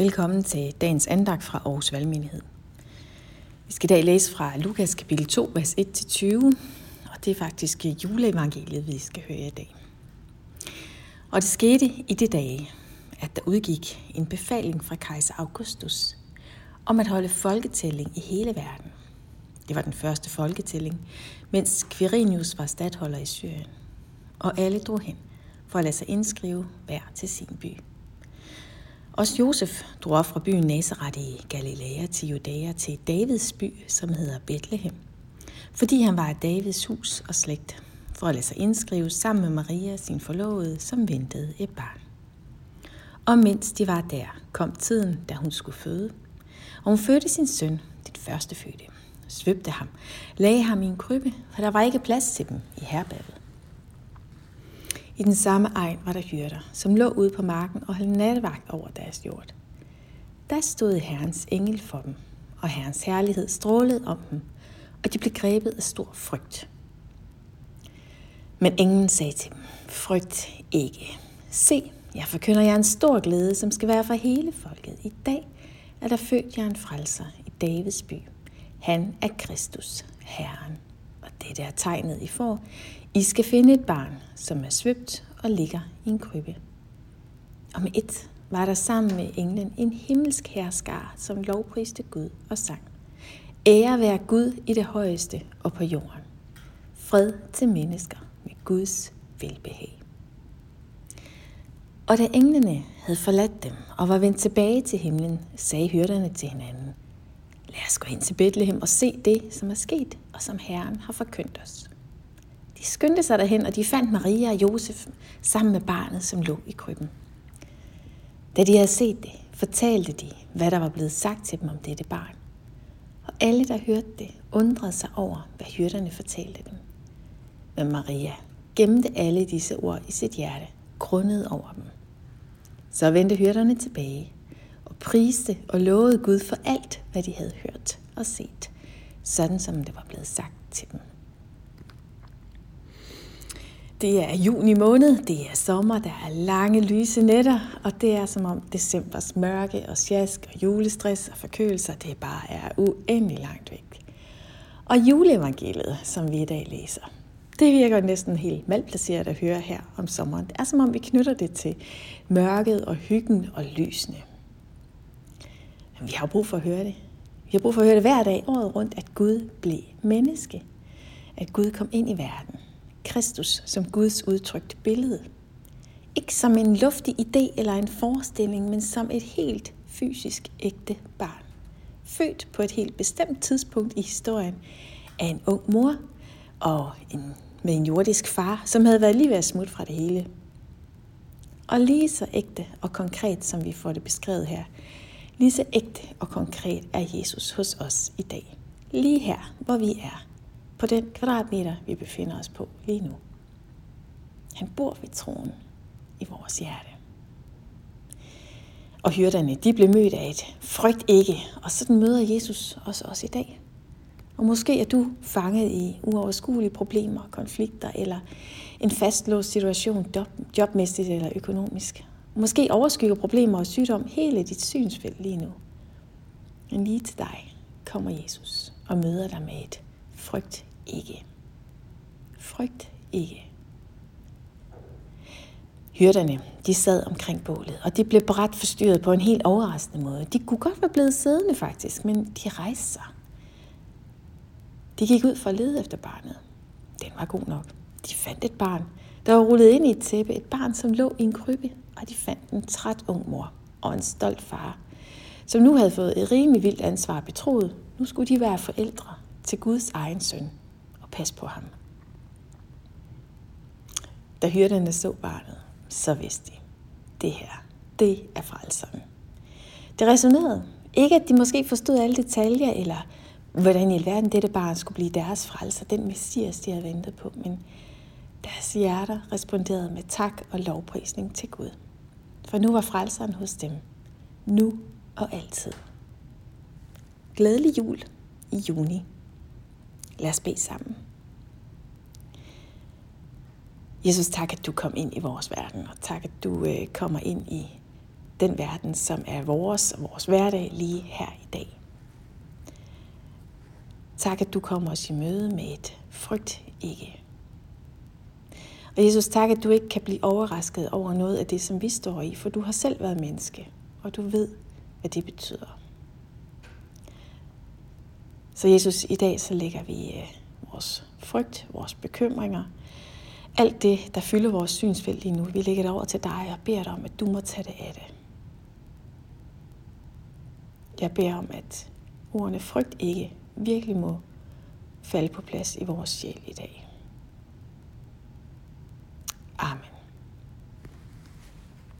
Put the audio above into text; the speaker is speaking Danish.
Velkommen til dagens andagt fra Aarhus Valgmenighed. Vi skal i dag læse fra Lukas kapitel 2, vers 1-20, og det er faktisk juleevangeliet, vi skal høre i dag. Og det skete i de dage, at der udgik en befaling fra kejser Augustus om at holde folketælling i hele verden. Det var den første folketælling, mens Quirinius var stadholder i Syrien, og alle drog hen for at lade sig indskrive hver til sin by. Også Josef drog op fra byen Nazareth i Galilea til Judæa til Davids by, som hedder Bethlehem, fordi han var af Davids hus og slægt, for at lade sig indskrive sammen med Maria, sin forlovede, som ventede et barn. Og mens de var der, kom tiden, da hun skulle føde, og hun fødte sin søn, dit første fødte, svøbte ham, lagde ham i en krybbe, for der var ikke plads til dem i herberget. I den samme egen var der hyrder, som lå ude på marken og holdt nattevagt over deres jord. Der stod Herrens engel for dem, og Herrens herlighed strålede om dem, og de blev grebet af stor frygt. Men englen sagde til dem, frygt ikke. Se, jeg forkynder jer en stor glæde, som skal være for hele folket. I dag er der født jer en frelser i Davids by. Han er Kristus, Herren. Det er tegnet, I får. I skal finde et barn, som er svøbt og ligger i en krybbe. Og med et var der sammen med englen en himmelsk herskar, som lovpriste Gud og sang. Ære være Gud i det højeste og på jorden. Fred til mennesker med Guds velbehag. Og da englene havde forladt dem og var vendt tilbage til himlen, sagde hyrderne til hinanden, Lad os gå ind til Bethlehem og se det, som er sket, og som Herren har forkyndt os. De skyndte sig derhen, og de fandt Maria og Josef sammen med barnet, som lå i krybben. Da de havde set det, fortalte de, hvad der var blevet sagt til dem om dette barn. Og alle, der hørte det, undrede sig over, hvad hyrderne fortalte dem. Men Maria gemte alle disse ord i sit hjerte, grundet over dem. Så vendte hyrderne tilbage priste og lovede Gud for alt, hvad de havde hørt og set, sådan som det var blevet sagt til dem. Det er juni måned, det er sommer, der er lange lyse nætter, og det er som om decembers mørke og sjask og julestress og forkølelser, det bare er uendelig langt væk. Og juleevangeliet, som vi i dag læser, det virker næsten helt malplaceret at høre her om sommeren. Det er som om vi knytter det til mørket og hyggen og lysene. Jamen, vi har brug for at høre det. Vi har brug for at høre det hver dag, året rundt, at Gud blev menneske. At Gud kom ind i verden. Kristus som Guds udtrykt billede. Ikke som en luftig idé eller en forestilling, men som et helt fysisk ægte barn. Født på et helt bestemt tidspunkt i historien af en ung mor og en, med en jordisk far, som havde været lige ved at smutte fra det hele. Og lige så ægte og konkret, som vi får det beskrevet her, lige så ægte og konkret er Jesus hos os i dag. Lige her, hvor vi er på den kvadratmeter, vi befinder os på lige nu. Han bor ved troen i vores hjerte. Og hyrderne, de blev mødt af et frygt ikke, og sådan møder Jesus også os i dag. Og måske er du fanget i uoverskuelige problemer, konflikter eller en fastlåst situation job, jobmæssigt eller økonomisk. Måske overskygger problemer og sygdom hele dit synsfelt lige nu. Men lige til dig kommer Jesus og møder dig med et frygt ikke. Frygt ikke. Hyrderne, de sad omkring bålet, og de blev bræt forstyrret på en helt overraskende måde. De kunne godt være blevet siddende faktisk, men de rejste sig. De gik ud for at lede efter barnet. Den var god nok. De fandt et barn, der var rullet ind i et tæppe. Et barn, som lå i en krybbe, og de fandt en træt ung mor og en stolt far, som nu havde fået et rimelig vildt ansvar betroet. Nu skulle de være forældre til Guds egen søn og passe på ham. Da hyrderne så barnet, så vidste de, det her, det er frelseren. Det resonerede. Ikke at de måske forstod alle detaljer, eller hvordan i alverden dette barn skulle blive deres frelser, den messias, de havde ventet på, men deres hjerter responderede med tak og lovprisning til Gud. For nu var frelseren hos dem, nu og altid. Glædelig jul i juni Lad os bede sammen. Jesus, tak, at du kom ind i vores verden, og tak, at du øh, kommer ind i den verden, som er vores og vores hverdag lige her i dag. Tak, at du kommer os i møde med et frygt ikke. Og Jesus, tak, at du ikke kan blive overrasket over noget af det, som vi står i, for du har selv været menneske, og du ved, hvad det betyder. Så Jesus, i dag så lægger vi øh, vores frygt, vores bekymringer, alt det, der fylder vores synsfelt lige nu, vi lægger det over til dig og beder dig om, at du må tage det af det. Jeg beder om, at ordene frygt ikke virkelig må falde på plads i vores sjæl i dag.